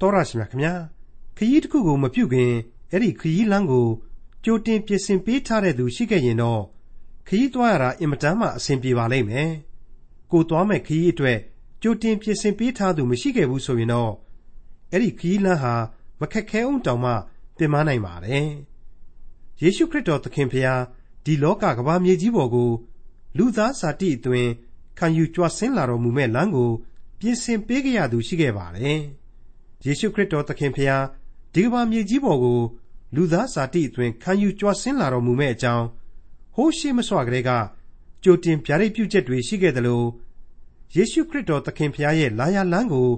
တော်ရရှိမြခင်ဗျာခရီးတစ်ခုကိုမပြုတ်ခင်အဲ့ဒီခရီးလမ်းကိုကြိုတင်ပြင်ဆင်ပေးထားတဲ့သူရှိခဲ့ရင်တော့ခရီးသွားရတာအင်မတန်မှအဆင်ပြေပါလိမ့်မယ်ကိုသွားမဲ့ခရီးအတွက်ကြိုတင်ပြင်ဆင်ပေးထားသူမရှိခဲ့ဘူးဆိုရင်တော့အဲ့ဒီခရီးလမ်းဟာမခက်ခဲအောင်တောင်မှပြင်မနိုင်ပါတယ်ယေရှုခရစ်တော်သခင်ဖျားဒီလောကကမ္ဘာမြေကြီးပေါ်ကိုလူသားစာတိအသွင်ခံယူကြွဆင်းလာတော်မူမဲ့လမ်းကိုပြင်ဆင်ပေးကြရသူရှိခဲ့ပါတယ်။ ယေရှုခရစ်တော်သခင်ဖျားဒီကမ္ဘာမြေကြီးပေါ်ကို လူသားစာတိအသွင်ခံယူကြွဆင်းလာတော်မူမဲ့အကြောင်းဟိုးရှိမစွာကလေးကကြိုတင်ပြရိတ်ပြုချက်တွေရှိခဲ့တယ်လို့ယေရှုခရစ်တော်သခင်ဖျားရဲ့လာရလမ်းကို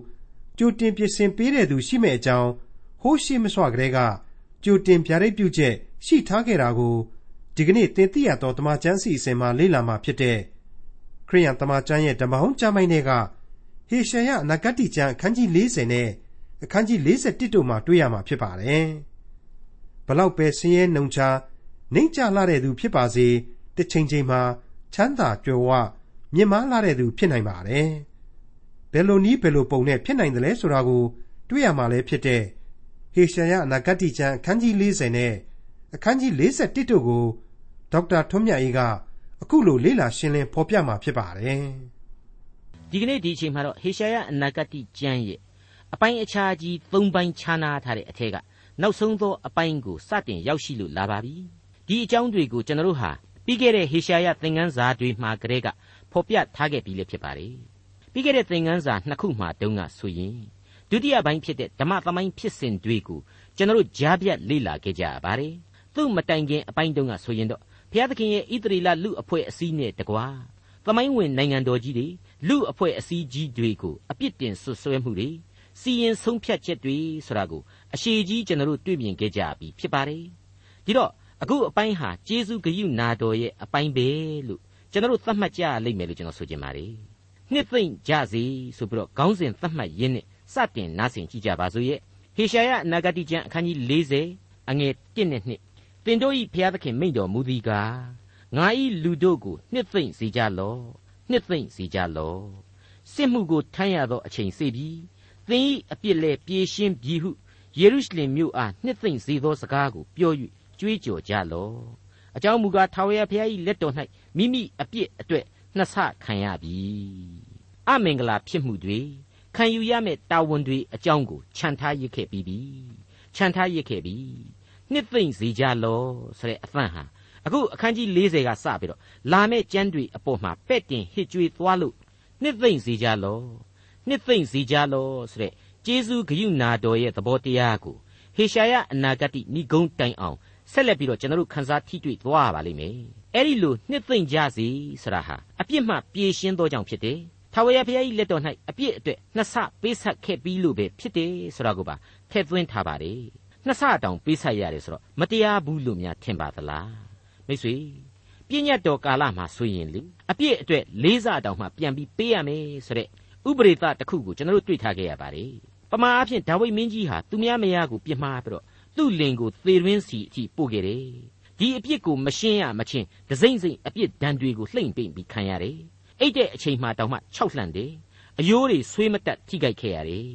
ကြိုတင်ပြင်ဆင်ပေးတဲ့သူရှိမဲ့အကြောင်းဟိုးရှိမစွာကလေးကကြိုတင်ပြရိတ်ပြုချက်ရှိထားခဲ့တာကိုဒီကနေ့သင်သိရသောတမန်ကျမ်းစီအစဉ်မှာလေ့လာမှာဖြစ်တဲ့ခရိယန်တမန်ကျမ်းရဲ့ဓမ္မဟောင်းကျမ်းပိုင်းတွေကဟေရှာယအနာဂတိကျမ်းအခန်းကြီး40နဲ့ အခန်းကြီး41တို့မှာတွေ့ရမှာဖြစ်ပါတယ်။ဘလောက်ပဲဆင်းရဲနှုံချနှိမ့်ချလာတဲ့သူဖြစ်ပါစေတစ်ချိန်ချိန်မှာချမ်းသာကြွယ်ဝမြင့်မားလာတဲ့သူဖြစ်နိုင်ပါတယ်။ဘယ်လိုနည်းဘယ်လိုပုံနဲ့ဖြစ်နိုင်တယ်လဲဆိုတာကို တွေ့ရမှာလည်းဖြစ်တဲ့ဟေရှာယအနာဂတိကျမ်းအခန်းကြီး40နဲ့အခန်းကြီး41တို့ကိုဒေါက်တာထွန်းမြတ်အေးကအခုလိုလေ့လာရှင်းလင်းဖော်ပြมาဖြစ်ပါတယ်။ဒီကနေ့ဒီအချိန်မှာတော့ဟေရှာယအနာဂတိကျမ်းရဲ့ အပိုင်းအခြားကြီး၃ပိုင်းခြားနာထားတဲ့အထက်ကနောက်ဆုံးသောအပိုင်းကိုစတင်ရောက်ရှိလို့လာပါပြီ။ဒီအကြောင်းတွေကိုကျွန်တော်တို့ဟာပြီးခဲ့တဲ့ဟေရှာယသင်ခန်းစာတွေမှာကတည်းကဖော်ပြထားခဲ့ပြီးလည်းဖြစ်ပါတယ်။ပြီးခဲ့တဲ့သင်ခန်းစာနှစ်ခုမှာတုန်းကဆိုရင်ဒုတိယပိုင်းဖြစ်တဲ့ဓမ္မသမိုင်းဖြစ်စဉ်တွေကိုကျွန်တော်တို့ကြားပြတ်လေ့လာခဲ့ကြရပါတယ်။သူ့မတိုင်ခင်အပိုင်းတုန်းကဆိုရင်တော့ဘုရားသခင်ရဲ့ဣသရေလလူအဖွဲ့အစည်းနဲ့တကွာသမိုင်းဝင်နိုင်ငံတော်ကြီးတွေလူအဖွဲ့အစည်းကြီးတွေကိုအပြစ်တင်ဆွဆွဲမှုတွေ စီရင်ဆုံးဖြတ်ချက်တွေဆိုတာကိုအရှိကြီးကျွန်တော်တို့တွေ့မြင်ခဲ့ကြပြီဖြစ်ပါတယ်ဒီတော့အခုအပိုင်းဟာကျေးဇူးဂရုနာတော်ရဲ့အပိုင်းပဲလို့ကျွန်တော်တို့သတ်မှတ်ကြရလိမ့်မယ်လို့ကျွန်တော်ဆိုချင်ပါတယ်နှစ်သိမ့်ကြစီဆိုပြီးတော့ခေါင်းစဉ်သတ်မှတ်ရင်းနဲ့စတင်နားဆင်ကြည့်ကြပါစို့ရဲ့ဟေရှာယအနာဂတိကျမ်းအခန်းကြီး40အငယ်1နဲ့2သင်တို့၏ဘုရားသခင်မိန့်တော်မူသည်ကားငါ၏လူတို့ကိုနှစ်သိမ့်စေကြလော့နှစ်သိမ့်စေကြလော့စစ်မှုကိုထမ်းရသောအချိန်စေပြီ သင်၏အပြစ်လဲပြေရှင်းပြီဟုယေရုရှလင်မြို့အားနှစ်သိမ့်စေသောစကားကိုပြော၍ကြွေးကြော်ကြလော့အကြောင်းမူကားထာဝရဘုရား၏လက်တော်၌မိမိအပြစ်အတွက်နှစ်ဆခံရပြီအမင်္ဂလာဖြစ်မှုတွေခံယူရမယ့်တာဝန်တွေအကြောင်းကိုခြံထားရစ်ခဲ့ပြီးပြီခြံထားရစ်ခဲ့ပြီနှစ်သိမ့်စေကြလောဆိုတဲ့အသံဟာအခုအခန်းကြီး40ကစပြီးတော့လာမယ့်ကျမ်းတွေအပေါ်မှာပဲ့တင်ဟစ်ကြွေးသွားလို့နှစ်သိမ့်စေကြလော နှစ်သိမ့်စေကြလောဆိုတဲ့ကျေးဇူးဂရုဏာတော်ရဲ့သဘောတရားကိုဟေရှာယအနာဂတ်ဏိဂုံးတိုင်အောင်ဆက်လက်ပြီးတော့ကျွန်တော်တို့ခန်းစားထိတွေ့သွားပါလိမ့်မယ်အဲ့ဒီလိုနှစ်သိမ့်ကြစီဆိုတာဟာအပြစ်မှပြေရှင်းသောကြောင့်ဖြစ်တယ်ထာဝရဘုရား၏လက်တော်၌အပြစ်အတွက်နှစ်ဆပေးဆက်ခဲ့ပြီးလို့ပဲဖြစ်တယ်ဆိုတာကိုပါထည့်သွင်းထားပါတယ်နှစ်ဆတောင်ပေးဆက်ရတယ်ဆိုတော့မတရားဘူးလို့များထင်ပါသလားမိတ်ဆွေပြည့်ညတ်တော်ကာလမှာဆိုရင်လေအပြည့်အတွက်လေးစားတောင်မှပြန်ပြီးပေးရမယ်ဆိုတဲ့ ဥပရိသတစ်ခုကိုကျွန်တော်တို့တွေ့ထားခဲ့ရပါတယ်ပမာအဖြစ်ဒါဝိမင်းကြီးဟာသူများမယားကိုပြစ်မှားပြီးတော့သူ့လင်ကိုသေရင်းစီအထိပို့ခဲ့တယ်ဒီအပြစ်ကိုမရှင်းရမချင်းဒစိမ့်စိမ့်အပြစ်ဒဏ်တွေကိုလှိမ့်ပိတ်ပြီးခံရတယ်အိတ်တဲ့အချိန်မှတောင်မှ၆လှန်တယ်အယိုးတွေဆွေးမတက်ထိခိုက်ခဲ့ရတယ်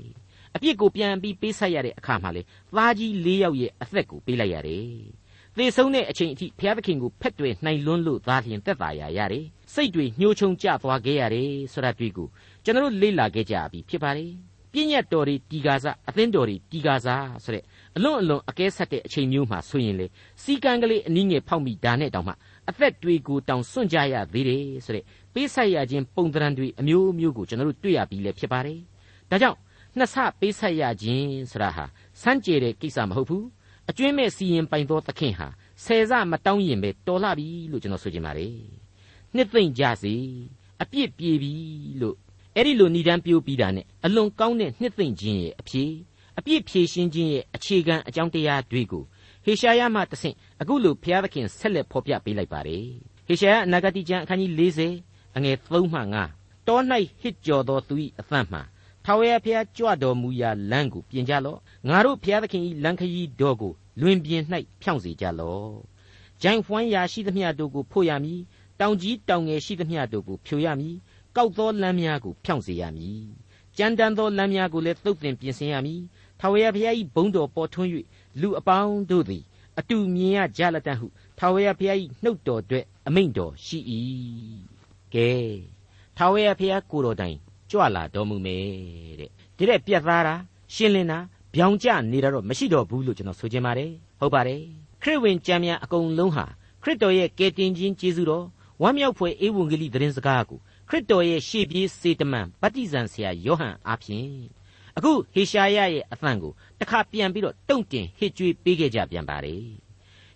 အပြစ်ကိုပြန်ပြီးပေးဆက်ရတဲ့အခါမှာလေသားကြီး၄ယောက်ရဲ့အသက်ကိုပေးလိုက်ရတယ်။သေဆုံးတဲ့အချိန်အထိဘုရားသခင်ကိုဖက်တွယ်နှိုင်လွန်းလို့သားလျင်သက်သာရရတယ်။စိတ်တွေညှိုးချုံကျသွားခဲ့ရတယ်ဆိုတာတွေ့ကို ကျွန်တော်လေ့လာခဲ့ကြပြီဖြစ်ပါတယ်။ပြည့်ညတ်တော်တွေတီကာစားအသင်းတော်တွေတီကာစားဆိုတဲ့အလွန်အလွန်အကဲဆက်တဲ့အချိန်မျိုးမှာဆိုရင်လေစီကံကလေးအနည်းငယ်ဖောက်မိဒါနဲ့တောင်မှအသက်တွေကိုတောင်စွန့်ကြရသေးတယ်ဆိုတဲ့ပေးဆက်ရခြင်းပုံသဏ္ဍာန်တွေအမျိုးမျိုးကိုကျွန်တော်တို့တွေ့ရပြီလေဖြစ်ပါတယ်။ဒါကြောင့်နှစ်ဆပေးဆက်ရခြင်းဆိုတာဟာစမ်းကြဲတဲ့ကိစ္စမဟုတ်ဘူးအကျွင်းမဲ့စီရင်ပိုင်သောသခင်ဟာဆယ်စမတောင်းရင်ပဲတော်လာပြီလို့ကျွန်တော်ဆိုချင်ပါတယ်နှစ်သိမ့်ကြစေအပြစ်ပြေပြီလို့ အဲ့ဒီလိုဏ္ဍန်ပြိုးပြီးတာနဲ့အလွန်ကောင်းတဲ့နှစ်သိမ့်ခြင်းရဲ့အဖြစ်အပြစ်ဖြေရှင်းခြင်းရဲ့အခြေခံအကြောင်းတရားတွေကိုဟေရှာယမှတဆင့်အခုလိုဘုရားသခင်ဆက်လက်ဖော်ပြပေးလိုက်ပါတယ်ဟေရှာယအနာဂတိကျမ်းအခန်းကြီး40အငယ်3မှ5တော၌ဟစ်ကြော်သောသူ၏အသံမှထာဝရဘုရားကြွတော်မူရာလမ်းကိုပြင်ကြလော့ငါတို့ဘုရားသခင်၏လမ်းခရီးတော်ကိုလွင်ပြင်၌ဖြောင့်စေကြလော့ဂျိုင်ဖွမ်းရာရှိသမျှတို့ကိုဖို့ရမည်တောင်ကြီးတောင်ငယ်ရှိသမျှတို့ကိုဖြိုရမည် ကောက်သောလမ်းများကိုဖြောင့်စေရမည်ကြမ်းတမ်းသောလမ်းများကိုလည်းသုတ်သင်ပြင်ဆင်ရမည်ထာဝရဘုရား၏ဘုန်းတော်ပေါ်ထွန်း၍လူအပေါင်းတို့သည်အတူမြင်ရကြလက်တတ်ဟုထာဝရဘုရား၏နှုတ်တော်အတွက်အမိန့်တော်ရှိ၏ကဲထာဝရဘုရားကိုတော်တိုင်ကြွလာတော်မူမယ်တဲ့ဒီတဲ့ပြတ်သားတာရှင်းလင်းတာပြောင်ကျနေတာတော့မရှိတော့ဘူးလို့ကျွန်တော်ဆိုချင်ပါတယ်ဟုတ်ပါတယ်ခရစ်ဝင်ကျမ်းများအကုန်လုံးဟာခရစ်တော်ရဲ့ကယ်တင်ခြင်းကျေးဇူးတော်ဝမ်းမြောက်ဖွယ်ဧဝံဂေလိသတင်းစကားကို ခရစ်တော်ရဲ့ရှေ့ပြေးစေတမန်ဗတ္တိဇံဆရာယောဟန်အားဖြင့်အခုဟေရှာယရဲ့အသံကိုတစ်ခါပြန်ပြီးတော့တုံ့တင်ဟစ်ကြွေးပေးခဲ့ကြပြန်ပါတယ်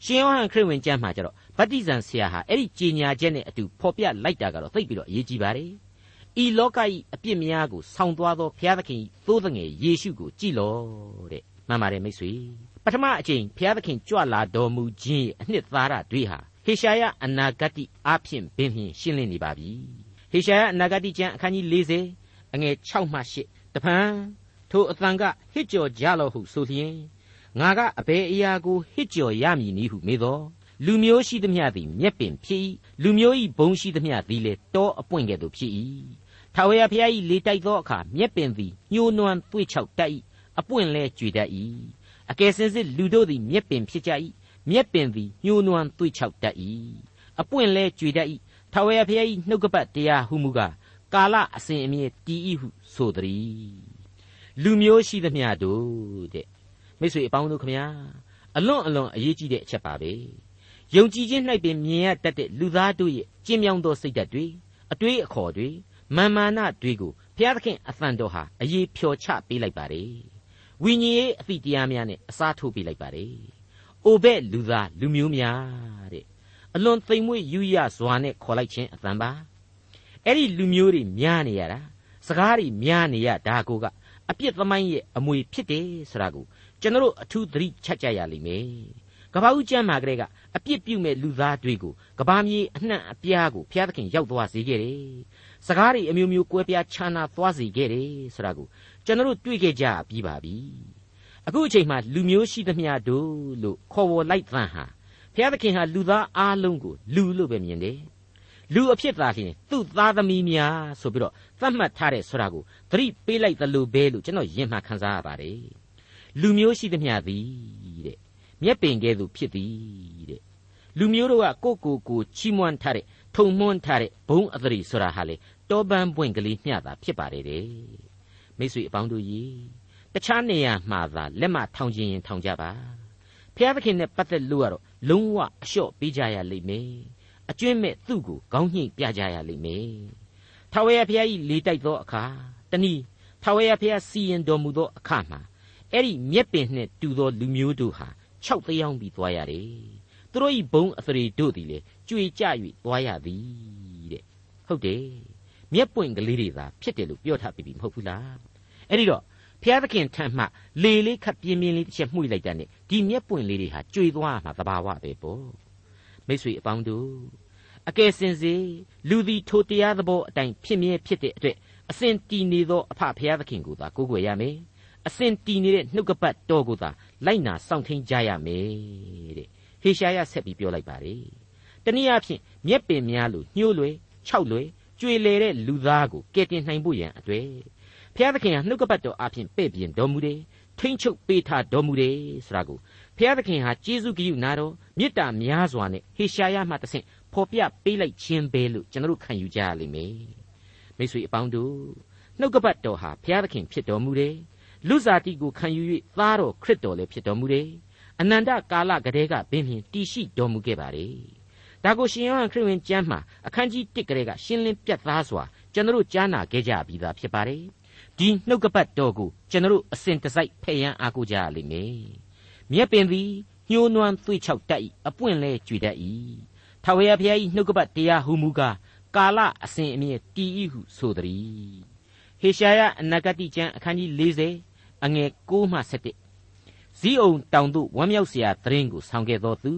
ရှင်ယောဟန်ခရစ်ဝင်ကျမ်းမှာကျတော့ဗတ္တိဇံဆရာဟာအဲ့ဒီကြီးညာချက်နဲ့အတူဖော်ပြလိုက်တာကတော့သိပ်ပြီးတော့အရေးကြီးပါတယ်ဤလောက၏အပြစ်များကိုဆောင်းသွားသောဘုရားသခင်သိုးသငယ်ယေရှုကိုကြည်လောတဲ့မှန်ပါတယ်မိတ်ဆွေပထမအချိန်ဘုရားသခင်ကြွလာတော်မူခြင်းရဲ့အနှစ်သာရတွေဟာဟေရှာယအနာဂတိအားဖြင့်ပင်ဖြင့်ရှင်းလင်းနေပါပြီ ဟေရှာယအနာဂတိကျမ်းအခန်းကြီး40အငယ်6မှ8တပံထိုအတန်ကဟစ်ကြော်ကြလော့ဟုဆိုလျင်ငါကအဘယ်အရာကိုဟစ်ကြော်ရမည်နည်းဟုမေးသောလူမျိုးရှိသမျှသည်မျက်ပင်ဖြစ်၏လူမျိုး၏ဘုံရှိသမျှသည်လည်းတောအပွင့်ကဲ့သို့ဖြစ်၏ထာဝရဘုရား၏လေတိုက်သောအခါမျက်ပင်သည်ညှိုးနွမ်းသွေ့ချောက်တတ်၏အပွင့်လဲကြွေတတ်၏အကယ်စင်စစ်လူတို့သည်မျက်ပင်ဖြစ်ကြ၏မျက်ပင်သည်ညှိုးနွမ်းသွေ့ချောက်တတ်၏အပွင့်လဲကြွေတတ်၏ ထာဝရဘုရား၏နှုတ်ကပတ်တရားဟုမူကားကာလအစဉ်အမြဲတည်၏ဟုဆိုသည်လူမျိုးရှိသမျှတို့တဲ့မိတ်ဆွေအပေါင်းတို့ခမညာအလွန်အလွန်အရေးကြီးတဲ့အချက်ပါပဲယုံကြည်ခြင်း၌ပင်မြင်ရတတ်တဲ့လူသားတို့ရဲ့ကျင့်မြောင်းသောစိတ်ဓာတ်တွေအတွေးအခေါ်တွေမာမာနတွေကိုဘုရားသခင်အသံတော်ဟာအရေးဖြော်ချပေးလိုက်ပါတယ်ဝိညာဉ်ရေးအသည့်တရားများနဲ့အစားထိုးပေးလိုက်ပါတယ်အိုဘဲ့လူသားလူမျိုးများတဲ့ အလွန်သိမ်မွေ့ယူရစွာနဲ့ခေါ်လိုက်ခြင်းအသံပါအဲ့ဒီလူမျိုးတွေများနေရတာစကားတွေများနေရဒါကိုကအပြစ်သမိုင်းရဲ့အမွေဖြစ်တယ်ဆိုတာကိုကျွန်တော်အထူးသတိချက်ကြရလိမ့်မယ်ကပ္ပဦးကျမ်းမှာကလေးကအပြစ်ပြုမဲ့လူသားတွေကိုကဘာမြေအနှံ့အပြားကိုဘုရားသခင်ရောက်သွားစေခဲ့တယ်စကားတွေအမျိုးမျိုးကွဲပြားခြားနာသွားစေခဲ့တယ်ဆိုတာကိုကျွန်တော်တွေ့ခဲ့ကြပြီးပါပြီအခုအချိန်မှလူမျိုးရှိသမျှတို့လို့ခေါ်ဝေါ်လိုက်သံဟာ ဘုရားသခင်ဟာလူသားအားလုံးကိုလူလို့ပဲမြင်တယ်လူအဖြစ်သာလျှင်သူ့သားသမီးများဆိုပြီးတော့သတ်မှတ်ထားတဲ့ဆိုတာကိုသတိပေးလိုက်သလိုပဲလို့ကျွန်တော်ယင်မှခန်းစားရပါတယ်လူမျိုးရှိသမျှသည်တဲ့မျက်ပင်ကဲ့သို့ဖြစ်သည်တဲ့လူမျိုးတို့ကကိုကိုကိုချီးမွမ်းထားတဲ့ထုံမွန်းထားတဲ့ဘုံအသရိဆိုတာဟာလေတောပန်းပွင့်ကလေးမျှတာဖြစ်ပါတယ်တဲ့မိတ်ဆွေအပေါင်းတို့ရေတခြားနေရာမှာသာလက်မထောင်ခြင်းရင်ထောင်ကြပါ ဖျားသခင်နဲ့ပတ်သက်လို့ကတော့လုံးဝအလျှော့ပေးကြရလိမ့်မယ်အကျွင့်မဲ့သူ့ကိုခေါင်းညှိပြကြရလိမ့်မယ်ထာဝရဘုရားကြီးလေတိုက်သောအခါတနည်းထာဝရဘုရားစီရင်တော်မူသောအခါမှာအဲ့ဒီမြက်ပင်နှင့်တူသောလူမျိုးတို့ဟာ၆တရားပြီးသွားရတယ်သူတို့ဤဘုံအသရေတို့သည်လေကြွေကြ၍သွားရသည်တဲ့ဟုတ်တယ်မျက်ပွင့်ကလေးတွေသာဖြစ်တယ်လို့ပြောထားပြီးပြီမဟုတ်ဘူးလားအဲ့ဒီတော့ ဘုရားသခင်ထံမှလေလေးခပ်ပြင်းပြင်းလေးတစ်ချက်မှုလိုက်တာနဲ့ဒီမျက်ပွင့်လေးတွေဟာကြွေသွားမှာသဘာဝပဲပေါ့မိတ်ဆွေအပေါင်းတို့အကယ်စင်စေလူသည်ထိုတရားသဘောအတိုင်းဖြစ်မြဲဖြစ်တဲ့အတွက်အစဉ်တည်နေသောအဖဘုရားသခင်ကိုသာကိုးကွယ်ရမယ်အစဉ်တည်နေတဲ့နှုတ်ကပတ်တော်ကိုသာလိုက်နာစောင့်ထိန်ကြရမယ်တဲ့ဟေရှာယဆက်ပြီးပြောလိုက်ပါတယ်တနည်းအားဖြင့်မျက်ပင်များလိုညှိုးလွယ်ခြောက်လွယ်ကြွေလေတဲ့လူသားကိုကယ်တင်နိုင်ဖို့ရန်အတွက် ဘုရားသခင်ဟာနှုတ်ကပတ်တော်အဖြစ်ပဲ့ပြင်တော်မူတယ်ထိမ့်ချုပ်ပေးထားတော်မူတယ်ဆိုတာကိုဘုရားသခင်ဟာကျေးဇူးကရုဏာတော်မေတ္တာများစွာနဲ့ဟေရှာယမှတဆင့်ဖော်ပြပေးလိုက်ခြင်းပဲလို့ကျွန်တော်တို့ခံယူကြရလိမ့်မယ်မိတ်ဆွေအပေါင်းတို့နှုတ်ကပတ်တော်ဟာဘုရားသခင်ဖြစ်တော်မူတယ်လူစားတိကိုခံယူ၍သားတော်ခရစ်တော်လည်းဖြစ်တော်မူတယ်အနန္တကာလကတည်းကပင်ဖြင့်တည်ရှိတော်မူခဲ့ပါတယ်ဒါကိုရှင်ယောဟန်ခရစ်ဝင်ကျမ်းမှာအခန်းကြီး1ကလေးကရှင်းလင်းပြတ်သားစွာကျွန်တော်တို့ကြားနာခဲ့ကြပြီးသားဖြစ်ပါတယ် ဒီနှုတ်ကပတ်တော်ကိုကျွန်တော်အစဉ်တစိုက်ဖဲ့ရန်အားကိုးကြရလိမ့်မယ်။မြက်ပင်သည်ညှိုးနွမ်းသွေ့ချောက်တတ်၏အပွင့်လဲကြွေတတ်၏။ထာဝရဘုရား၏နှုတ်ကပတ်တရားဟူမူကားကာလအစဉ်အမြဲတည်၏ဟုဆိုသည်။ဟေရှာယအနာဂတိကျမ်းအခန်းကြီး40အငယ်6မှ7ဇီးအုံတောင်သို့ဝမ်းမြောက်စရာသတင်းကိုဆောင်ခဲ့သောသူ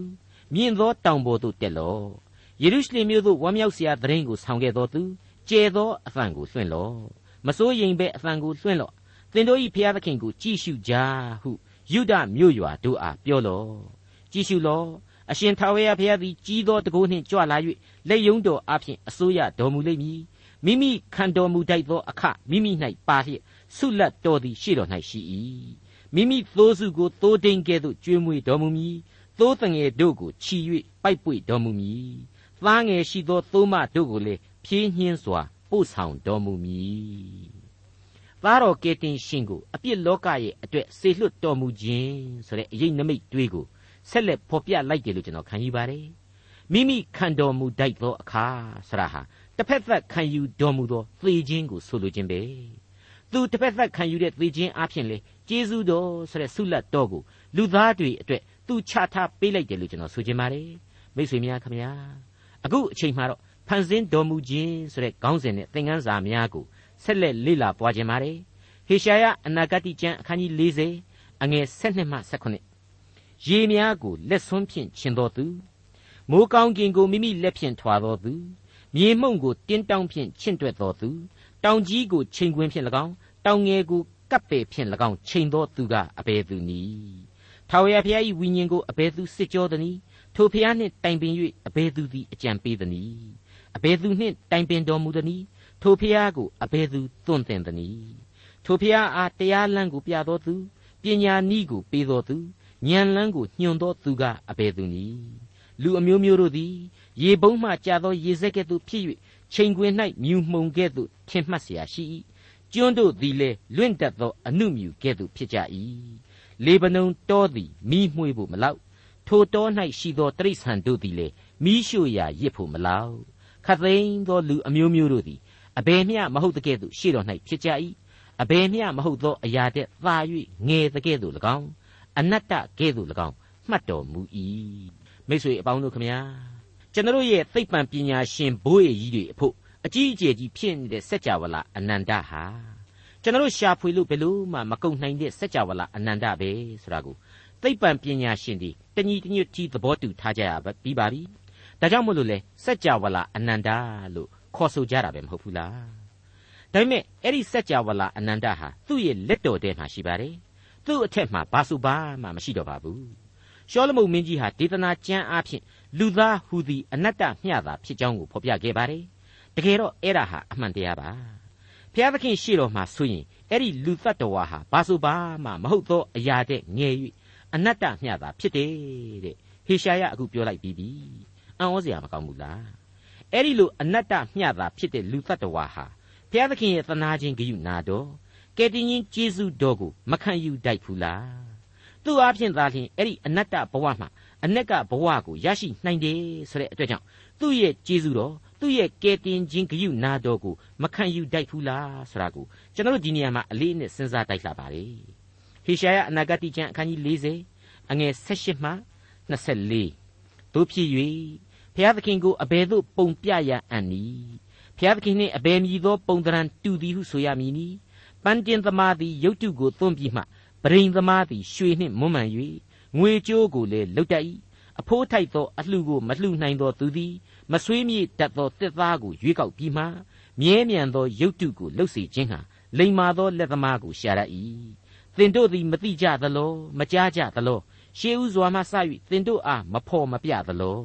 မြင့်သောတောင်ပေါ်သို့တက်လော့။ယေရုရှလင်မြို့သို့ဝမ်းမြောက်စရာသတင်းကိုဆောင်ခဲ့သောသူကျဲသောအဖန်ကိုလွှင့်လော့။ မစိုးရိမ်ပဲအဖန်ကိုလွှင့်လော့သင်တို့၏ဖျားသခင်ကိုကြည်ရှုကြဟုယုဒမြို့ရွာတို့အားပြောလော့ကြည်ရှုလော့အရှင်ထာဝရဘုရားသည်ကြီးသောတကိုးနှင့်ကြွလာ၍လက်ယုံတော်အဖျင်အစိုးရတော်မူလိမ့်မည်မိမိခံတော်မူတိုက်သောအခမိမိ၌ပါလျက်ဆုလတ်တော်သည်ရှေ့တော်၌ရှိ၏မိမိသိုးစုကိုသိုးတိန်ကဲ့သို့ကျွေးမွေးတော်မူမည်သိုးတငယ်တို့ကိုချီ၍ပိုက်ပွေတော်မူမည်သားငယ်ရှိသောသိုးမတို့ကိုလည်းဖြင်းညင်းစွာ ပို့ဆောင်တော်မူမည်သားတော်ကယ်တင်ရှင်ကိုအပြစ်လောကရဲ့အတွက်ဆေလွတ်တော်မူခြင်းဆိုတဲ့အရေးနမိတ်တွေးကိုဆက်လက်ဖော်ပြလိုက်တယ်လို့ကျွန်တော်ခံယူပါတယ်မိမိခံတော်မူတတ်သောအခါဆရာဟာတစ်ဖက်သက်ခံယူတော်မူသောသေခြင်းကိုဆိုလိုခြင်းပဲသူတစ်ဖက်သက်ခံယူတဲ့သေခြင်းအပြင်လေကျေးဇူးတော်ဆိုတဲ့ဆုလတ်တော်ကိုလူသားတွေအတွက်သူချထားပေးလိုက်တယ်လို့ကျွန်တော်ဆိုချင်ပါတယ်မိတ်ဆွေများခင်ဗျာအခုအချိန်မှတော့ ဖန်ဆင်းတော်မူခြင်းဆိုတဲ့ခေါင်းစဉ်နဲ့သင်ခန်းစာများကိုဆက်လက်လေ့လာပွားခြင်းပါတယ်ဟေရှာယအနာဂတိကျမ်းအခန်းကြီး40အငယ်7မှ18ရေများကိုလက်ဆွန်းဖြင့်ခြင်တော်သူမိုးကောင်းကင်ကိုမိမိလက်ဖြင့်ထွာတော်သူမြေမှုန့်ကိုတင်းတောင်းဖြင့်ချင့်တွက်တော်သူတောင်ကြီးကိုချိန်ခွင်းဖြင့်၎င်းတောင်ငယ်ကိုကပ်ပေဖြင့်၎င်းချိန်တော်သူကအဘယ်သူနည်းထာဝရဘုရား၏ဝိညာဉ်ကိုအဘယ်သူစစ်ကြောသနည်းထိုဘုရားနှင့်တိုင်ပင်၍အဘယ်သူသည်အကြံပေးသနည်း အဘယ်သူနှင့်တိုင်ပင်တော်မူသနည်းထိုဘုရားကိုအဘယ်သူသွန့်သင်သနည်းထိုဘုရားအားတရားလမ်းကိုပြတော်သူပညာနည်းကိုပေးတော်သူဉာဏ်လမ်းကိုညွှန်တော်သူကအဘယ်သူနည်းလူအမျိုးမျိုးတို့သည်ရေပုံးမှကြာသောရေစက်ကဲ့သို့ဖြစ်၍ချိန်ခွင်၌မြူမှုန်ကဲ့သို့ထင်မှတ်เสียရှိ၏ကျွန်းတို့သည်လည်းလွင့်တတ်သောအနုမြူကဲ့သို့ဖြစ်ကြ၏လေဗနုန်တောသည်မိမှွေဖို့မလောက်ထိုတော၌ရှိသောတိရစ္ဆာန်တို့သည်လည်းမိရှို့ရာရစ်ဖို့မလောက် ခသိန်းသောလူအမျိုးမျိုးတို့သည်အဘယ်မျှမဟုတ်တဲ့ကဲ့သို့ရှေ့တော်၌ဖြစ်ကြ၏အဘယ်မျှမဟုတ်သောအရာတဲ့သာ၍ငယ်တဲ့ကဲ့သို့၎င်းအနတ္တကဲ့သို့၎င်းမှတ်တော်မူ၏မိတ်ဆွေအပေါင်းတို့ခမညာကျွန်တော်ရဲ့သိပ္ပံပညာရှင်ဘိုးရည်ကြီးတွေအဖို့အကြီးအကျယ်ကြီးဖြစ်နေတဲ့စัจ java လာအနန္တဟာကျွန်တော်ရှာဖွေလို့ဘယ်လို့မှမကုန်နိုင်တဲ့စัจ java လာအနန္တပဲဆိုတာကိုသိပ္ပံပညာရှင်တွေတညီတညွတ်ကြီးသဘောတူထားကြရပြီးပါပြီ ဒါကြောင့်မို့လို့လေစัจ java လာအနန္တလို့ခေါ်ဆိုကြတာပဲမဟုတ်ဘူးလားဒါပေမဲ့အဲ့ဒီစัจ java လာအနန္တဟာသူ့ရဲ့လက်တော်ထဲမှာရှိပါတယ်သူ့အထက်မှာဘာဆိုဘာမှမရှိတော့ပါဘူးရှောလမုန်မင်းကြီးဟာဒေသနာကျမ်းအားဖြင့်လူသားဟူသည်အနတ္တမျှတာဖြစ်ကြောင်းကိုဖော်ပြခဲ့ပါတယ်တကယ်တော့အဲ့ဒါဟာအမှန်တရားပါဘုရားသခင်ရှေ့တော်မှာဆိုရင်အဲ့ဒီလူသတ္တဝါဟာဘာဆိုဘာမှမဟုတ်သောအရာတဲ့ငယ်၍အနတ္တမျှတာဖြစ်တယ်တဲ့ဟေရှာယအခုပြောလိုက်ပြီးပြီ အံ့ဩစရာမကောင်းဘူးလားအဲ့ဒီလိုအနတ္တမျှတာဖြစ်တဲ့လူသတ္တဝါဟာဘုရားသခင်ရဲ့သနာခြင်းဂရုနာတော်ကယ်တင်ရှင်ကျေးဇူးတော်ကိုမခံယူတိုက်ဘူးလားသူ့အဖြစ်သာလျှင်အဲ့ဒီအနတ္တဘဝမှာအ내ကဘဝကိုရရှိနိုင်တယ်ဆိုတဲ့အတွက်ကြောင့်သူ့ရဲ့ကျေးဇူးတော်သူ့ရဲ့ကယ်တင်ခြင်းဂရုနာတော်ကိုမခံယူတိုက်ဘူးလားဆိုတာကိုကျွန်တော်တို့ဒီနေရာမှာအလေးနဲ့စဉ်းစားတိုက်လာပါလေဟေရှာယအနာဂတိကျမ်းအခန်းကြီး40အငယ်18မှ24တို့ဖြစ်၍ ဘုရားသခင်ကိုအဘယ်သို့ပုံပြရအံ့နည်းဘုရားသခင်နှင့်အဘယ်မည်သောပုံသဏ္ဍာန်တူသည်ဟုဆိုရမည်နီပန်းတင်သမားသည်ရုတ်တုကိုသွန်းပြီးမှပရိန်သမားသည်ရွှေနှင့်မွမ်းမံ၍ငွေကြိုးကိုလည်းလုတ်တတ်၏အဖိုးထိုက်သောအလှကိုမလှူနိုင်သောသူသည်မဆွေးမြေ့တတ်သောတစ်သားကိုရွေးကောက်ပြီးမှမြဲမြံသောရုတ်တုကိုလှုပ်စေခြင်းဟာလိမ္မာသောလက်သမားကိုရှာရ၏သင်တို့သည်မသိကြသလောမကြားကြသလောရှေးဥစွာမှစ၍သင်တို့အားမဖော်မပြသလော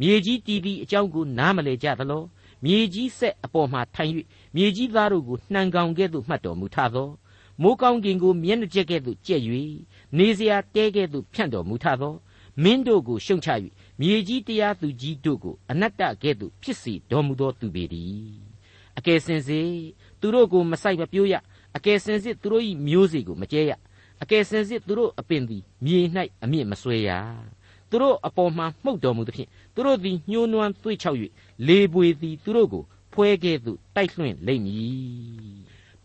မြေကြီးတည်ပြီးအကြောင်းကိုနားမလည်ကြသလောမြေကြီးဆက်အပေါ်မှထိုင်၍မြေကြီးသားတို့ကိုနှံကောင်ကဲ့သို့မှတ်တော်မူထသောမိုးကောင်းကင်ကိုမျက်နှာကျက်ကဲ့သို့ကြက်၍နေစရာတဲကဲ့သို့ဖြန့်တော်မူထသောမင်းတို့ကိုရှုံချ၍မြေကြီးတရားသူကြီးတို့ကိုအနတ္တကဲ့သို့ဖြစ်စေတော်မူသောသူပေတည်းအကယ်စင်စစ်သူတို့ကိုမဆိုင်မပြိုးရအကယ်စင်စစ်သူတို့၏မျိုးစေ့ကိုမကျဲရအကယ်စင်စစ်သူတို့အပင်သည်မြေ၌အမြင့်မဆွဲရ သူတို့အပေါ်မှမှုတ်တော်မူသဖြင့်သူတို့သည်ညှိုးနွမ်းသွေ့ချောက်၍လေပွေသည်သူတို့ကိုဖွဲကဲ့သို့တိုက်လွှင့်လိမ့်မည်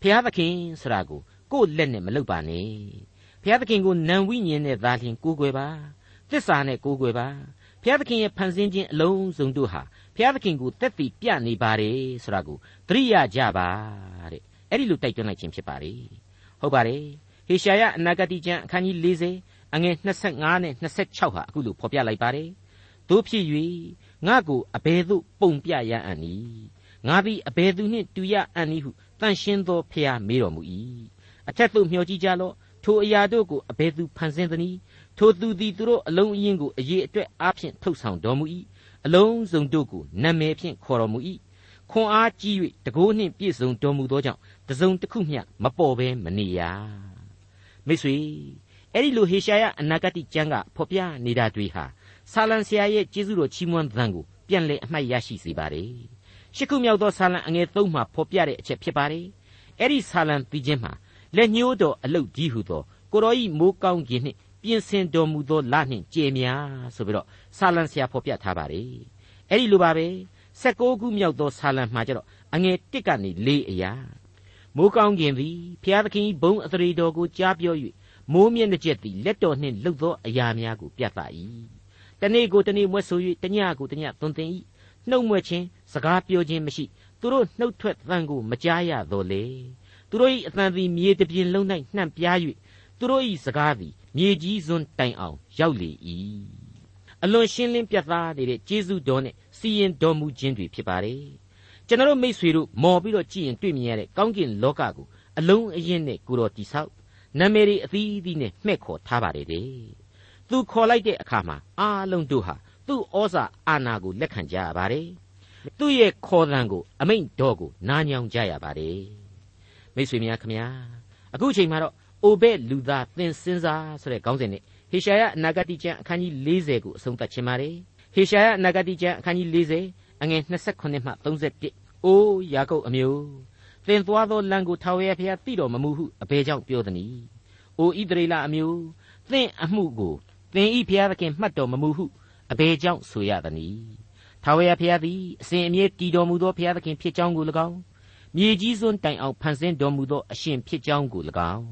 ဖျားသခင်ဆရာကိုကိုယ့်လက်နဲ့မလုပ်ပါနဲ့ဘုရားသခင်ကိုနံဝိညာဉ်နဲ့သာလျှင်ကိုးကွယ်ပါသစ္စာနဲ့ကိုးကွယ်ပါဘုရားသခင်ရဲ့ဖန်ဆင်းခြင်းအလုံးစုံတို့ဟာဘုရားသခင်ကိုတက်တည်ပြနေပါတယ်ဆိုတာကိုသတိရကြပါတဲ့အဲ့ဒီလိုတိုက်တွန်းလိုက်ခြင်းဖြစ်ပါတယ်ဟုတ်ပါတယ်ဟေရှာယအနာဂတိကျမ်းအခန်းကြီး40 အငယ်25နဲ့26ဟာအခုလိုဖော်ပြလိုက်ပါတယ်တို့ဖြစ်၍ငါ့ကိုအဘယ်သို့ပုံပြရအံ့နည်းငါသည်အဘယ်သူနှင့်တူရအံ့နည်းဟုတန်ရှင်းသောဖျားမေးတော်မူ၏အထက်သို့မျှော်ကြည့်ကြလော့ထိုအရာတို့ကိုအဘယ်သူဖန်ဆင်းသနည်းထိုသူသည်သူတို့အလုံးအင်းကိုအရေးအတွက်အားဖြင့်ထုတ်ဆောင်တော်မူ၏အလုံးစုံတို့ကိုနာမည်ဖြင့်ခေါ်တော်မူ၏ခွန်အားကြီး၍တကိုးနှင့်ပြည့်စုံတော်မူသောကြောင့်တစုံတစ်ခုမျှမပေါ်ဘဲမနေရမိတ်ဆွေ အဲ့ဒီလိုဟေရှာယအနာဂတိကျမ်းကဖော်ပြနေတာတွေဟာဆာလံဆရာရဲ့ကျေးဇူးတော်ချီးမွမ်းသံကိုပြန်လည်အမှတ်ရရှိစေပါတယ်ရှစ်ခုမြောက်သောဆာလံအငယ်၃မှာဖော်ပြတဲ့အချက်ဖြစ်ပါတယ်အဲ့ဒီဆာလံပြီးခြင်းမှာလက်ညှိုးတော်အလုတ်ကြီးဟုသောကိုတော်ဤမိုးကောင်းခြင်းနှင့်ပြင်ဆင်တော်မူသောလနှင့်ကြည်များဆိုပြီးတော့ဆာလံဆရာဖော်ပြထားပါတယ်အဲ့ဒီလိုပါပဲ16ခုမြောက်သောဆာလံမှာကျတော့အငယ်1ကနေ4အရာမိုးကောင်းခြင်းသည်ဖျားသခင်ဘုံအသရေတော်ကိုကြားပြော၍ မိုးမြင့်တဲ့ချက်သည်လက်တော်နှင့်လှုပ်သောအရာများကိုပြသ၏တနေ့ကိုတနေ့မွဲဆို၍တညကိုတညသွန်သင်၏နှုတ်မွဲခြင်းစကားပြောခြင်းမရှိသူတို့နှုတ်ထွက်သံကိုမကြားရတော့လေသူတို့၏အသံသည်မြေတပြင်လုံး၌နှံ့ပြား၍သူတို့၏စကားသည်မြေကြီးစွန်းတိုင်အောင်ရောက်လေ၏အလွန်ရှင်းလင်းပြသနေတဲ့ကျေးဇူးတော်နဲ့စီရင်တော်မူခြင်းတွေဖြစ်ပါတယ်ကျွန်တော်မိษွေတို့မော်ပြီးတော့ကြည့်ရင်တွေ့မြင်ရတဲ့ကောင်းကင်လောကကိုအလုံးအရင်နဲ့ကိုတော်တိဆောက် နာမည်တွေအသီးသီးနဲ့မှဲ့ခေါ်ထားပါတယ်တဲ့သူခေါ်လိုက်တဲ့အခါမှာအားလုံးတို့ဟာသူ့ဩဇာအာဏာကိုလက်ခံကြရပါတယ်သူ့ရဲ့ခေါ်သံကိုအမိန့်တော်ကိုနားညောင်းကြရပါတယ်မိတ်ဆွေများခမညာအခုချိန်မှာတော့အိုဘဲလူသားသင်စင်စားဆိုတဲ့ခေါင်းစဉ်နဲ့ဟေရှာယအနာဂတိကျမ်းအခန်းကြီး40ကိုအဆုံးသတ်ခြင်းပါတယ်ဟေရှာယအနာဂတိကျမ်းအခန်းကြီး40အငယ်28မှ31အိုးယာကုပ်အမျိုး သင်သွားသောလမ်းကိုထာဝရဘုရားသိတော်မမူဟုအဘယ်ကြောင့်ပြောသနည်းအိုဣသရေလအမျိုးသင်အမှုကိုသင်ဤဘုရားသခင်မှတ်တော်မမူဟုအဘယ်ကြောင့်ဆိုရသနည်းထာဝရဘုရားသည်အစဉ်အမြဲတည်တော်မူသောဘုရားသခင်ဖြစ်ကြောင်းကို၎င်းမြေကြီးစွန်းတိုင်အောင်ဖန်ဆင်းတော်မူသောအရှင်ဖြစ်ကြောင်းကို၎င်း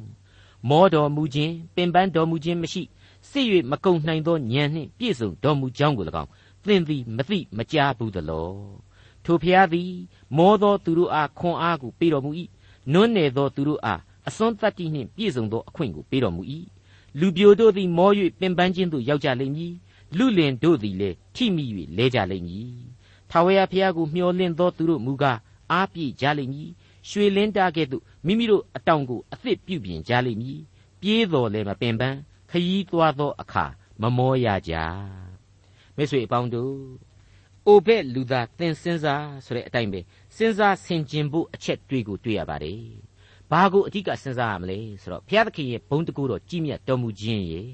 မောတော်မူခြင်းပင်ပန်းတော်မူခြင်းမရှိစစ်၍မကုံနိုင်သောဉာဏ်နှင့်ပြည့်စုံတော်မူကြောင်းကို၎င်းသင်သည်မသိမကြားဘူးသလော ထိုဖျားသည် မောသောသူတို့အားခွန်အားကိုပေးတော်မူ၏နွမ်းနယ်သောသူတို့အားအစွန်းတတ္တိနှင့်ပြည့်စုံသောအခွင့်ကိုပေးတော်မူ၏လူပြိုတို့သည်မော၍ပင်ပန်းခြင်းသို့ရောက်ကြလိမ့်မည်လူလင်တို့သည်လည်းထိမိ၍လဲကြလိမ့်မည်ထာဝရဘုရားကိုမျှော်လင့်သောသူတို့မူကားအားပြည့်ကြလိမ့်မည်ရွှေလင်းတာကဲ့သို့မိမိတို့အတောင်ကိုအသစ်ပြုပြင်ကြလိမ့်မည်ပြေးတော်လည်းမပင်ပန်းခยีသွားသောအခါမမောရကြမိတ်ဆွေအပေါင်းတို့ အိုဘက်လူသားသင်စင်စားဆိုတဲ့အတိုင်းပဲစဉ်းစားဆင်ခြင်ဖို့အချက်တွေကိုတွေ့ရပါတယ်ဘာကိုအဓိကစဉ်းစားရမလဲဆိုတော့ဘုရားသခင်ရဲ့ဘုန်းတကူတော်ကြီးမြတ်တော်မူခြင်းရဲ့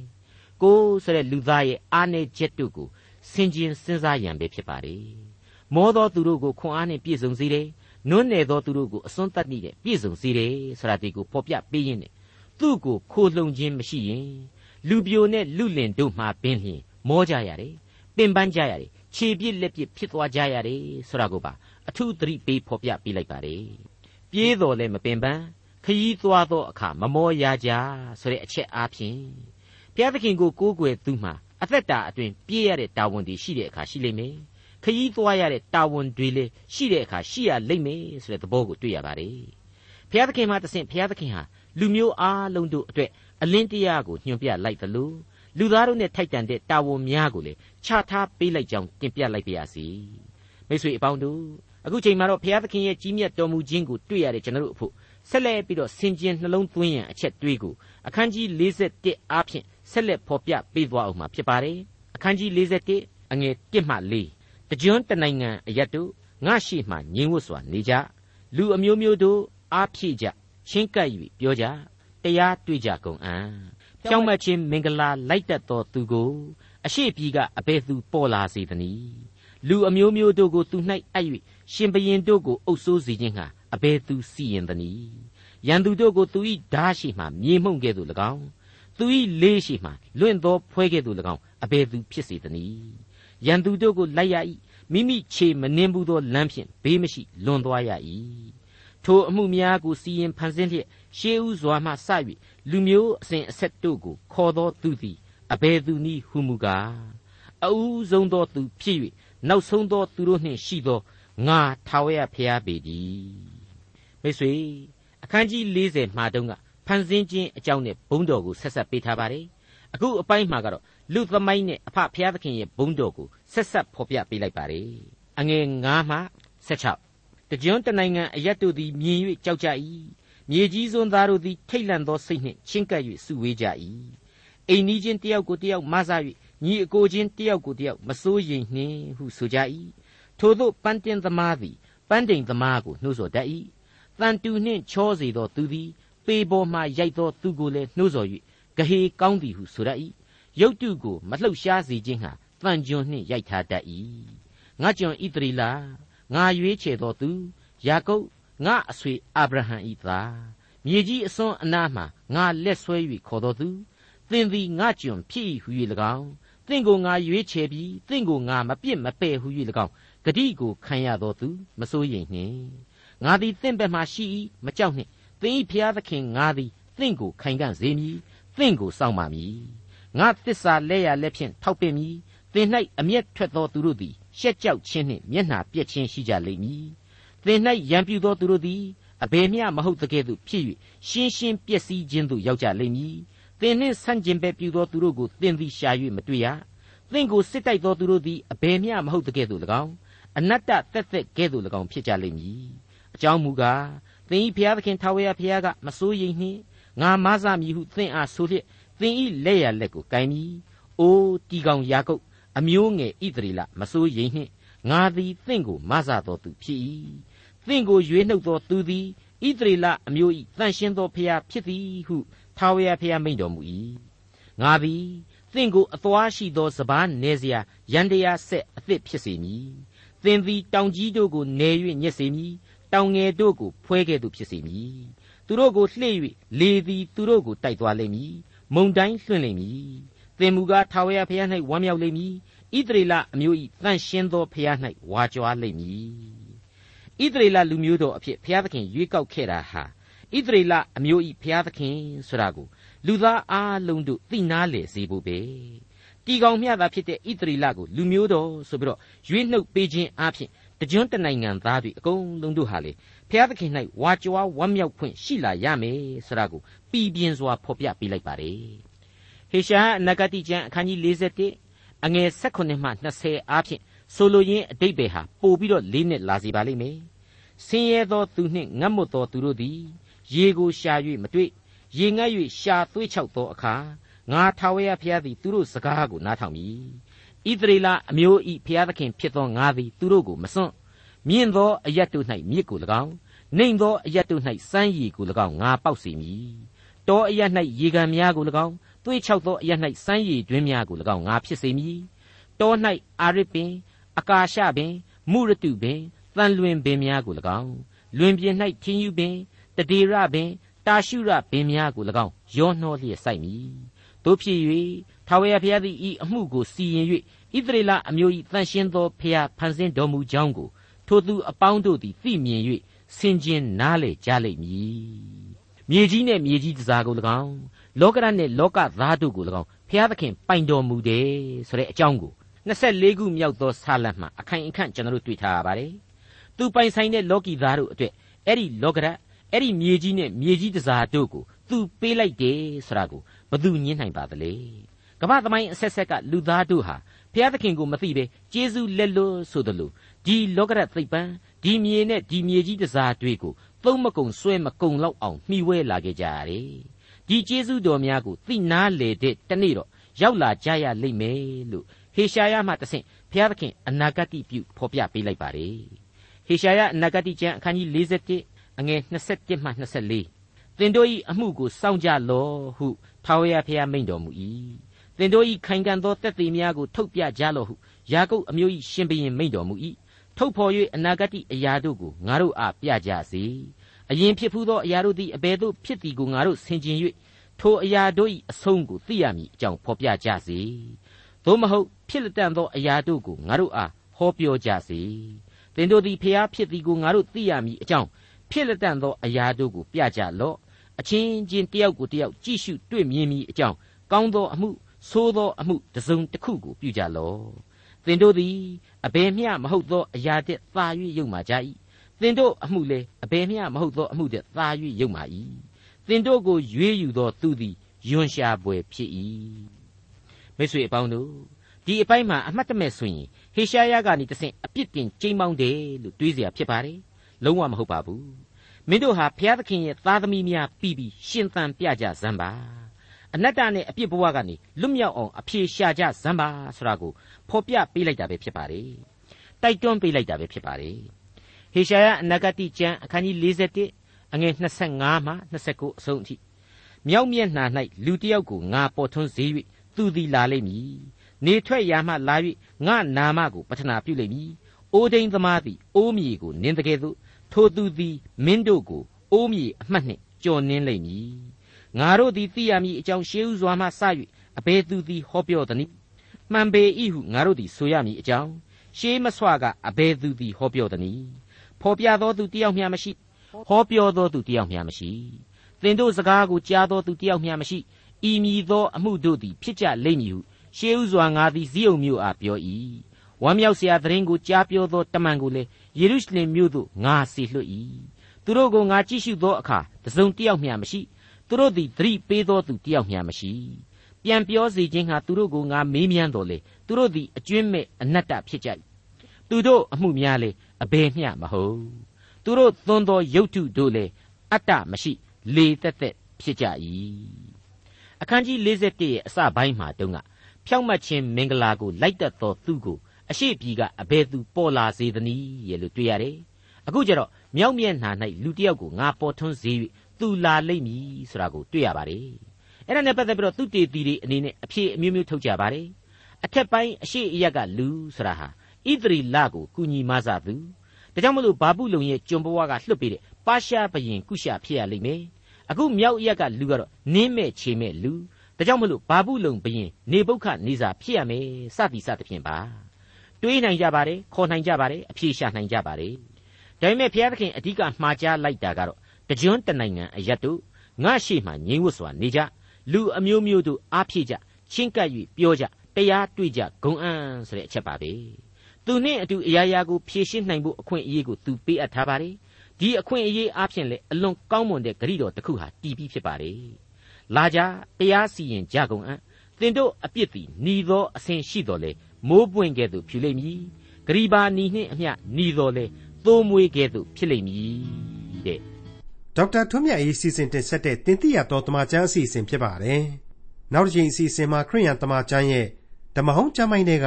ကိုဆိုတဲ့လူသားရဲ့အားနည်းချက်တို့ကိုဆင်ခြင်စဉ်းစားရန်ပဲဖြစ်ပါတယ်မောသောသူတို့ကိုခွန်အားနဲ့ပြည့်စုံစေတယ်နွမ်းနယ်သောသူတို့ကိုအစွန်းတတ်နေတဲ့ပြည့်စုံစေတယ်ဆိုတာဒီကိုဖော်ပြပေးရင်းနဲ့သူ့ကိုခိုးလှုံခြင်းမရှိရင်လူပြိုနဲ့လူလင်တို့မှပင်လျင်မောကြရတယ်ပင်ပန်းကြရတယ် ခြေပြစ်လက်ပြစ်ဖြစ်သွားကြရတယ်ဆိုတာကိုပါအထူးသတိပေးဖော်ပြပေးလိုက်ပါတယ်ပြေးတော်လည်းမပင်ပန်းခยีသွားသောအခါမမောရကြဆိုတဲ့အချက်အားဖြင့်ဘုရားသခင်ကိုကိုးကွယ်သူမှာအသက်တာအတွင်းပြေးရတဲ့တာဝန်တွေရှိတဲ့အခါရှိလိမ့်မယ်ခยีသွားရတဲ့တာဝန်တွေလည်းရှိတဲ့အခါရှိရလိမ့်မယ်ဆိုတဲ့သဘောကိုတွေ့ရပါတယ်ဘုရားသခင်မှာတဆင့်ဘုရားသခင်ဟာလူမျိုးအားလုံးတို့အတွက်အလင်းတရားကိုညွှန်ပြလိုက်သလိုလူသားတို့နဲ့ထိုက်တန်တဲ့တာဝန်များကိုလည်း ချထားပေးလိုက်ကြောင်းတင်ပြလိုက်ပါရစေမိတ်ဆွေအပေါင်းတို့အခုချိန်မှာတော့ဘုရားသခင်ရဲ့ကြီးမြတ်တော်မူခြင်းကိုတွေ့ရတဲ့ကျွန်တော်တို့အဖို့ဆက်လက်ပြီးတော့ဆင်ခြင်နှလုံးသွင်းရန်အချက်တွေးကိုအခန်းကြီး41အားဖြင့်ဆက်လက်ဖော်ပြပေးသွားအောင်မှာဖြစ်ပါတယ်အခန်းကြီး41အငယ်1မှ4တကြွတနိုင်ငံအရတ်တို့ငါရှိမှငြင်းဝတ်စွာနေကြလူအမျိုးမျိုးတို့အားဖြည့်ကြချင်းကပ်၍ပြောကြတရားတွေ့ကြကုန်အံ့ဖြောင့်မတ်ခြင်းမင်္ဂလာလိုက်တတ်သောသူကို အရှိပြည်ကအဘယ်သူပေါ်လာစေသနည်းလူအမျိုးမျိုးတို့ကိုသူ၌အပ်၍ရှင်ဘရင်တို့ကိုအုပ်ဆိုးစေခြင်းဟာအဘယ်သူစီရင်သနည်းရန်သူတို့ကိုသူ၏ဓာရှိမှမြေမှုန့်ကဲ့သို့၎င်းသူ၏လေးရှိမှလွင့်သောဖွဲကဲ့သို့၎င်းအဘယ်သူဖြစ်စေသနည်းရန်သူတို့ကိုလိုက်ရ၏မိမိခြေမနှင်းဘူးသောလမ်းဖြင့်ဘေးမရှိလွန်သွားရ၏ထိုအမှုများကိုစီရင်ဖန်ဆင်းလျက်ရှေးဥစွာမှစ၍လူမျိုးအစဉ်အဆက်တို့ကိုခေါ်သောသူသည် အဘယ်သူနည်းဟုမူကားအူးဆုံးသောသူဖြစ်၍နောက်ဆုံးသောသူတို့နှင့်ရှိသောငါထာဝရဘုရားပေတည်းမိတ်ဆွေအခန်းကြီး40မှာတုန်းကဖန်ဆင်းခြင်းအကြောင်းနဲ့ဘုန်းတော်ကိုဆက်ဆက်ပေးထားပါတယ်အခုအပိုင်းမှာကတော့လူသမိုင်းနဲ့အဖဘုရားသခင်ရဲ့ဘုန်းတော်ကိုဆက်ဆက်ဖော်ပြပေးလိုက်ပါတယ်အငယ်9မှ16တကြွတနိုင်ငံအရက်တို့သည်မြင်၍ကြောက်ကြ၏မြေကြီးစွန်းသားတို့သည်ထိတ်လန့်သောစိတ်နှင့်ချင်းကပ်၍စုဝေးကြ၏ အိမ်နီးချင်းတယောက်ကိုတယောက်မဆ၍ညီအကိုချင်းတယောက်ကိုတယောက်မစိုးရိမ်နှင့်ဟုဆိုကြ၏ထို့သောပန်းတင်သမားသည်ပန်းတိန်သမားကိုနှိုးဆော်တတ်၏တန်တူနှင့်ချောစေသောသူသည်ပေပေါ်မှရိုက်သောသူကိုလည်းနှိုးဆော်၍ဂဟေကောင်းသည်ဟုဆိုတတ်၏ရုတ်တုကိုမလှုပ်ရှားစေခြင်းဟာတန်ကြွနှင့်ရိုက်ထားတတ်၏ငါကျွန်ဣသရေလငါရွေးချယ်သောသူယာကုပ်ငါအဆွေအာဗြဟံ၏သားမြေကြီးအစွန်းအနားမှငါလက်ဆွဲ၍ခေါ်တော်သူ သင်သည်ငါကျွန်ဖြစ်၏ဟု၍၎င်းသင်ကိုငါရွေးချယ်ပြီးသင်ကိုငါမပြစ်မပယ်ဟု၍၎င်းဂတိကိုခံရတော်သူမစိုးရိမ်နှင့်ငါသည်သင်ဘက်မှရှိ၏မကြောက်နှင့်သင်၏ဖျားသခင်ငါသည်သင်ကိုခိုင်ခံ့စေမည်သင်ကိုစောင့်ပါမည်ငါသစ္စာလဲရလက်ဖြင့်ထောက်ပင့်မည်သင်၌အမျက်ထွက်သောသူတို့သည်ရှက်ကြောက်ခြင်းနှင့်မျက်နှာပြက်ခြင်းရှိကြလိမ့်မည်သင်၌ရံပြူသောသူတို့သည်အဘယ်မျှမဟုတ်တကဲ့သို့ဖြစ်၍ရှင်းရှင်းပျက်စီးခြင်းသို့ရောက်ကြလိမ့်မည် သင်နှင့်ဆန့်ကျင်ဘက်ပြုသောသူတို့ကိုသင်သည်ရှာ၍မတွေ့ရသင်ကိုစစ်တိုက်သောသူတို့သည်အဘယ်မျှမဟုတ်တကဲ့သို့၎င်းအနတ္တသက်သက်ကဲ့သို့၎င်းဖြစ်ကြလိမ့်မည်အကြောင်းမူကားသင်၏ဘုရားသခင်ထာဝရဘုရားကမစိုးရိမ်နှင့်ငါမဆမည်ဟုသင်အားဆိုလျက်သင်၏လက်ရလက်ကိုကိုင်မည်အိုးတီကောင်ယာကုပ်အမျိုးငယ်ဣသရေလမစိုးရိမ်နှင့်ငါသည်သင်ကိုမဆတော်သူဖြစ်၏သင်ကိုရွေးနှုတ်သောသူသည်ဣသရေလအမျိုး၏တန်ရှင်းသောဖျားဖြစ်သည်ဟု ထာဝရဘုရားမိန့်တော်မူ၏ငါသည်သင်ကိုအသွားရှိသောစပားနေစရာရန်တရားဆက်အသစ်ဖြစ်စေမည်သင်သည်တောင်ကြီးတို့ကိုနေ၍ညက်စေမည်တောင်ငယ်တို့ကိုဖွဲကဲ့သို့ဖြစ်စေမည်သူတို့ကိုလှည့်၍လေသည်သူတို့ကိုတိုက်သွားလိမ့်မည်မုန်တိုင်းလွှင့်လိမ့်မည်သင်မူကားထာဝရဘုရား၌ဝမ်းမြောက်လိမ့်မည်ဣသရေလအမျိုး၏တန့်ရှင်းသောဘုရား၌ဝါကြွားလိမ့်မည်ဣသရေလလူမျိုးတော်အဖြစ်ဘုရားသခင်ရွေးကောက်ခဲ့တာဟာ ဣသရေလအမျိုး၏ဘုရားသခင်ဆိုတာကိုလူသားအားလုံးတို့သိနာလေစေဖို့ပဲတီကောင်မြတာဖြစ်တဲ့ဣသရေလကိုလူမျိုးတော်ဆိုပြီးတော့ရွေးနှုတ်ပေးခြင်းအပြင်တကြွတနိုင်ငံသားတွေအကုန်လုံးတို့ဟာလေဘုရားသခင်၌ဝါကြွားဝမ်းမြောက်ခွင့်ရှိလာရမယ်ဆိုတာကိုပြည်ပြင်းစွာဖော်ပြပေးလိုက်ပါတယ်ဟေရှာအနဂတိကျမ်းအခန်းကြီး41အငယ်16မှ20အားဖြင့်ဆိုလိုရင်းအတိတ်ပဲဟာပို့ပြီးတော့လေးနှစ်လာစီပါလိမ့်မယ်ဆင်းရဲသောသူနှင့်ငတ်မွတ်သောသူတို့သည် ရေကိုရှာ၍မတွေ့ရေငတ်၍ရှာသွေးချောက်သောအခါငါထာဝရဘုရားသည်သူတို့စကားကိုနားထောင်မည်ဣသရေလအမျိုးဤဘုရားသခင်ဖြစ်သောငါသည်သူတို့ကိုမစွန့်မြင့်သောအရတ်တို့၌မြစ်ကို၎င်းနှိမ်သောအရတ်တို့၌စမ်းရည်ကို၎င်းငါပေါက်စေမည်တောအရတ်၌ရေကန်များကို၎င်းသွေးချောက်သောအရတ်၌စမ်းရည်တွင်းများကို၎င်းငါဖြစ်စေမည်တော၌အာရစ်ပင်အကာရှပင်မုရတုပင်တန်လွင်ပင်များကို၎င်းလွင်ပြင်၌ထင်းယူပင် တဒေရပင်တာရှုရပင်များကို၎င်းရောနှောလျက်စိုက်မည်တို့ဖြစ်၍ထာဝရဘုရားသည်ဤအမှုကိုစီရင်၍ဣသရေလအမျိုး၏တန်ရှင်းသောဖျားဖန်ဆင်းတော်မူကြောင်းကိုထိုသူအပေါင်းတို့သည်သိမြင်၍ဆင်ခြင်နားလေကြလိမ့်မည်မြေကြီးနဲ့မြေကြီးတစားကို၎င်းလောကရနဲ့လောကသားတို့ကို၎င်းဘုရားသခင်ပိုင်တော်မူတယ်ဆိုတဲ့အကြောင်းကို24ခုမြောက်သောဆာလတ်မှာအခိုင်အခန့်ကျွန်တော်တို့တွေ့ထားရပါတယ်သူပိုင်ဆိုင်တဲ့လောကီသားတို့အတွက်အဲ့ဒီလောကရ အဲ့ဒီမြေကြီးနဲ့မြေကြီးတစားတို့ကိုသူပေးလိုက်တယ်ဆိုတာကိုဘသူညင်းနိုင်ပါသလဲကမ္ဘာသမိုင်းအဆက်ဆက်ကလူသားတို့ဟာဘုရားသခင်ကိုမသိပဲကျေးဇူးလက်လွတ်ဆိုသလိုဒီလောကရသိပ္ပံဒီမြေနဲ့ဒီမြေကြီးတစားတွေကိုသုံးမကုံဆွဲမကုံလောက်အောင်မှီဝဲလာခဲ့ကြရတယ်ဒီကျေးဇူးတော်များကိုသိနာလေတဲ့တနေ့တော့ရောက်လာကြရလိမ့်မယ်လို့ဟေရှာယမှတဆင့်ဘုရားသခင်အနာဂတ်ပြုဖော်ပြပေးလိုက်ပါတယ်ဟေရှာယအနာဂတ်ကျမ်းအခန်းကြီး47 အငယ်27မှ24သင်တို့၏အမှုကိုစောင့်ကြလောဟုထာဝရဘုရားမိန့်တော်မူ၏သင်တို့၏ခိုင်ခံ့သောတက်သေးများကိုထုတ်ပြကြလော့ဟုယာကုပ်အမျိုး၏ရှင်ဘုရင်မိန့်တော်မူ၏ထုတ်ဖော်၍အနာဂတ်အရာတို့ကိုငါတို့အားပြကြစေအရင်ဖြစ်ဖူးသောအရာတို့သည်အဘယ်သို့ဖြစ်သည်ကိုငါတို့ဆင်ခြင်၍ထိုအရာတို့၏အဆုံးကိုသိရမည်အကြောင်းဖော်ပြကြစေသို့မဟုတ်ဖြစ်လက်တန်သောအရာတို့ကိုငါတို့အားဟောပြောကြစေသင်တို့သည်ဖျားဖြစ်သည်ကိုငါတို့သိရမည်အကြောင်း ဖြစ်လက်တန်သောအရာတို့ကိုပြကြလော့အချင်းချင်းတယောက်ကိုတယောက်ကြည့်ရှုတွေ့မြင်မည်အကြောင်းကောင်းသောအမှုဆိုးသောအမှုတစ်စုံတစ်ခုကိုပြုကြလော့သင်တို့သည်အဘယ်မျှမဟုတ်သောအရာတဲ့သာ၍ယုံမှကြ၏သင်တို့အမှုလည်းအဘယ်မျှမဟုတ်သောအမှုတဲ့သာ၍ယုံမှ၏သင်တို့ကိုရွေးယူသောသူသည်ယွန်ရှာပွေဖြစ်၏မိတ်ဆွေအပေါင်းတို့ဒီအပိုင်းမှာအမှတ်တမဲ့ဆိုရင်ဟေရှာယကနေတဆင့်အပြစ်တင်ကြိမ်းမောင်းတယ်လို့တွေးเสียဖြစ်ပါတယ် လုံးဝမဟုတ်ပါဘူးမင်းတို့ဟာဘုရားသခင်ရဲ့သားသမီးများပြီးပြီးရှင်သန်ပြကြစမ်းပါအနတ္တနဲ့အပြစ်ဘဝကနေလွတ်မြောက်အောင်အပြေရှာကြစမ်းပါဆိုတာကိုဖော်ပြပေးလိုက်တာပဲဖြစ်ပါတယ်တိုက်တွန်းပေးလိုက်တာပဲဖြစ်ပါတယ်ဟဟေရှာယအနာဂတိကျမ်းအခန်းကြီး41အငယ်25မှ29အဆုံးအထိမြောက်မျက်နှာ၌လူတစ်ယောက်ကိုငါပေါ်ထွန်းစေ၍သူသည်လာလိမ့်မည်နေထွက်ရာမှလာ၍ငါနာမကိုပထနာပြုလိမ့်မည်အိုးဒိန်သမားသည်အိုးမြေကိုနင်းတကယ်သို့ ထိုသူသည်မင်းတို့ကိုအိုးမြေအမှတ်နှင့်ကြော်နင်းလိမ့်မည်ငါတို့သည်သိရမည်အကြောင်းရှေးဥစွာမှစ၍အဘယ်သူသည်ဟောပြောသနည်းမှန်ပေ၏ဟုငါတို့သည်ဆိုရမည်အကြောင်းရှေးမဆွကအဘယ်သူသည်ဟောပြောသနည်းဖော်ပြသောသူတယောက်မျှမရှိဟောပြောသောသူတယောက်မျှမရှိသင်တို့စကားကိုကြားသောသူတယောက်မျှမရှိဤမည်သောအမှုတို့သည်ဖြစ်ကြလိမ့်မည်ဟုရှေးဥစွာငါသည်ဇိယုန်မြို့အားပြော၏ဝမ်းမြောက်စရာသတင်းကိုကြားပြောသောတမန်ကိုလည်း ယေရုရှလင်မြို့သို့ငါစေလွှတ်၏သူတို့ကိုငါကြည့်ရှုသောအခါတစုံတယောက်မျှမရှိသူတို့သည်သတိပေးသောသူတယောက်မျှမရှိပြန်ပြောစေခြင်းဟာသူတို့ကိုငါမေးမြန်းတော်လေသူတို့သည်အကျွင့်မဲ့အနတ္တဖြစ်ကြ၏သူတို့အမှုများလေအဘယ်မျှမဟုတ်သူတို့သွန်းသောရုပ်ထုတို့လေအတ္တမရှိလေတက်တက်ဖြစ်ကြ၏အခန်းကြီး41ရဲ့အစပိုင်းမှာတုန်းကဖြောင့်မတ်ခြင်းမင်္ဂလာကိုလိုက်တတ်သောသူကို အရှိပြီကအဘယ်သူပေါ်လာစေသနည်းရဲ့လို့တွေ့ရတယ်အခုကျတော့မြောက်မျက်နှာ၌လူတစ်ယောက်ကိုငါပေါ်ထွန်းစေ၍သူလာလိမ့်မည်ဆိုတာကိုတွေ့ရပါတယ်အဲ့ဒါနဲ့ပတ်သက်ပြီးတော့သူတေတီတွေအနေနဲ့အဖြေအမျိုးမျိုးထုတ်ကြပါတယ်အထက်ပိုင်းအရှိအရက်ကလူဆိုတာဟာဣသရီလကိုကုညီမဆသူဒါကြောင့်မလို့ဘာပုလုံရဲ့ကျွန်ဘဝကလွတ်ပေးတဲ့ပါရှားဘရင်ကုရှာဖြစ်ရလိမ့်မယ်အခုမြောက်အရက်ကလူကတော့နင်းမဲ့ခြေမဲ့လူဒါကြောင့်မလို့ဘာပုလုံဘရင်နေပုခနေစာဖြစ်ရမယ်စသည်စသဖြင့်ပါ တွေးနိုင်ကြပါတယ်ခေါ်နိုင်ကြပါတယ်အဖြေရှာနိုင်ကြပါတယ်ဒါပေမဲ့ဘုရားသခင်အဓိကမှားကြားလိုက်တာကတော့တကြွတနိုင်ငံအရတ်တို့ငါရှိမှငြိမ်းဝတ်စွာနေကြလူအမျိုးမျိုးတို့အားဖြည့်ကြချင်းကပ်၍ပြောကြတရားတွေ့ကြဂုံအံ့ဆိုတဲ့အချက်ပါပဲသူနဲ့အတူအရာရာကိုဖြည့်ရှင်းနိုင်ဖို့အခွင့်အရေးကိုသူပေးအပ်ထားပါတယ်ဒီအခွင့်အရေးအားဖြင့်လေအလွန်ကောင်းမွန်တဲ့ဂရိတော်တစ်ခုဟာတည်ပြီးဖြစ်ပါတယ်လာကြတရားစီရင်ကြကုန်အံ့သင်တို့အပြစ်သည်หนีသောအစဉ်ရှိတော်လေ မိုးပွင့်ကဲ့သို့ဖြူလိမ့်မည်ဂရိဘာနီနှင့်အမျှหนีတော်လေသိုးမွေးကဲ့သို့ဖြစ်လိမ့်မည်တဲ့ဒေါက်တာထွန်းမြတ်ရေးစီစဉ်တင်ဆက်တဲ့တင်ပြရတော်တမချန်းအစီအစဉ်ဖြစ်ပါတယ်နောက်တစ်ချိန်အစီအစဉ်မှာခရိယန်တမချန်းရဲ့ဓမ္မဟောင်းကျမ်းပိုင်းတွေက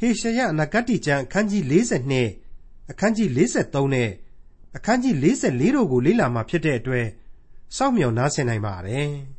ဟေရှယအနာဂတိကျမ်းအခန်းကြီး42အခန်းကြီး43နဲ့အခန်းကြီး44တို့ကိုလေ့လာမှဖြစ်တဲ့အတွက်စောင့်မျှော်နားဆင်နိုင်ပါတယ်။